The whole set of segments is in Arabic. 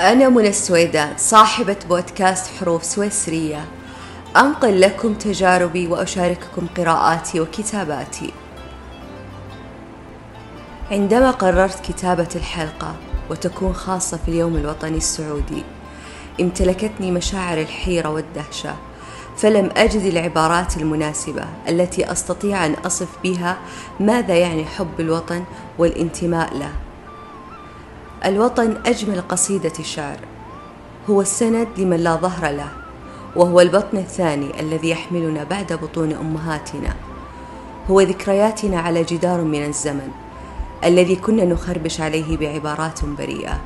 أنا منى السويدان صاحبة بودكاست حروف سويسرية. أنقل لكم تجاربي وأشارككم قراءاتي وكتاباتي. عندما قررت كتابة الحلقة وتكون خاصة في اليوم الوطني السعودي امتلكتني مشاعر الحيرة والدهشة فلم أجد العبارات المناسبة التي أستطيع أن أصف بها ماذا يعني حب الوطن والانتماء له. الوطن أجمل قصيدة شعر. هو السند لمن لا ظهر له وهو البطن الثاني الذي يحملنا بعد بطون أمهاتنا. هو ذكرياتنا على جدار من الزمن الذي كنا نخربش عليه بعبارات بريئة.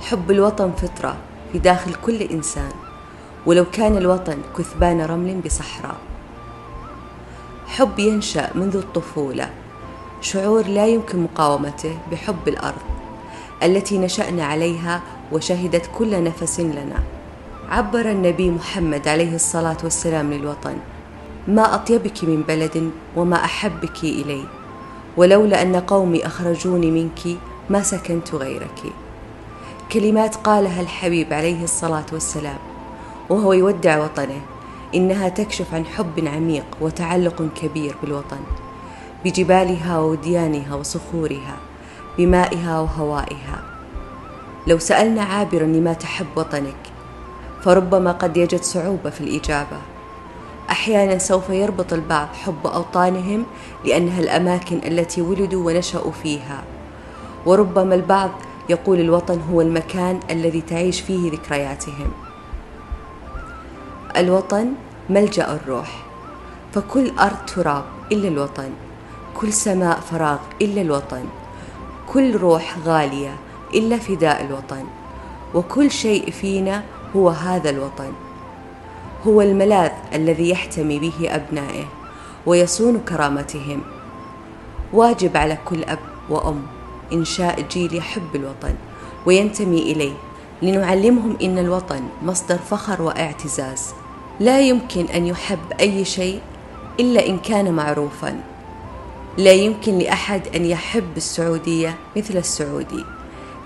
حب الوطن فطرة في داخل كل إنسان ولو كان الوطن كثبان رمل بصحراء. حب ينشأ منذ الطفولة شعور لا يمكن مقاومته بحب الأرض. التي نشأنا عليها وشهدت كل نفس لنا. عبر النبي محمد عليه الصلاة والسلام للوطن ما أطيبك من بلد وما أحبك إلي ولولا أن قومي أخرجوني منك ما سكنت غيرك. كلمات قالها الحبيب عليه الصلاة والسلام وهو يودع وطنه إنها تكشف عن حب عميق وتعلق كبير بالوطن بجبالها ووديانها وصخورها. بمائها وهوائها. لو سألنا عابرا لما تحب وطنك فربما قد يجد صعوبة في الإجابة. أحيانا سوف يربط البعض حب أوطانهم لأنها الأماكن التي ولدوا ونشأوا فيها. وربما البعض يقول الوطن هو المكان الذي تعيش فيه ذكرياتهم. الوطن ملجأ الروح فكل أرض تراب إلا الوطن كل سماء فراغ إلا الوطن. كل روح غالية إلا فداء الوطن وكل شيء فينا هو هذا الوطن. هو الملاذ الذي يحتمي به أبنائه ويصون كرامتهم. واجب على كل أب وأم إنشاء جيل يحب الوطن وينتمي إليه لنعلمهم إن الوطن مصدر فخر واعتزاز. لا يمكن أن يحب أي شيء إلا إن كان معروفا. لا يمكن لأحد أن يحب السعودية مثل السعودي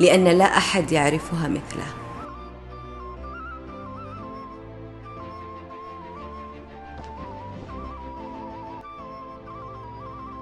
لأن لا أحد يعرفها مثله.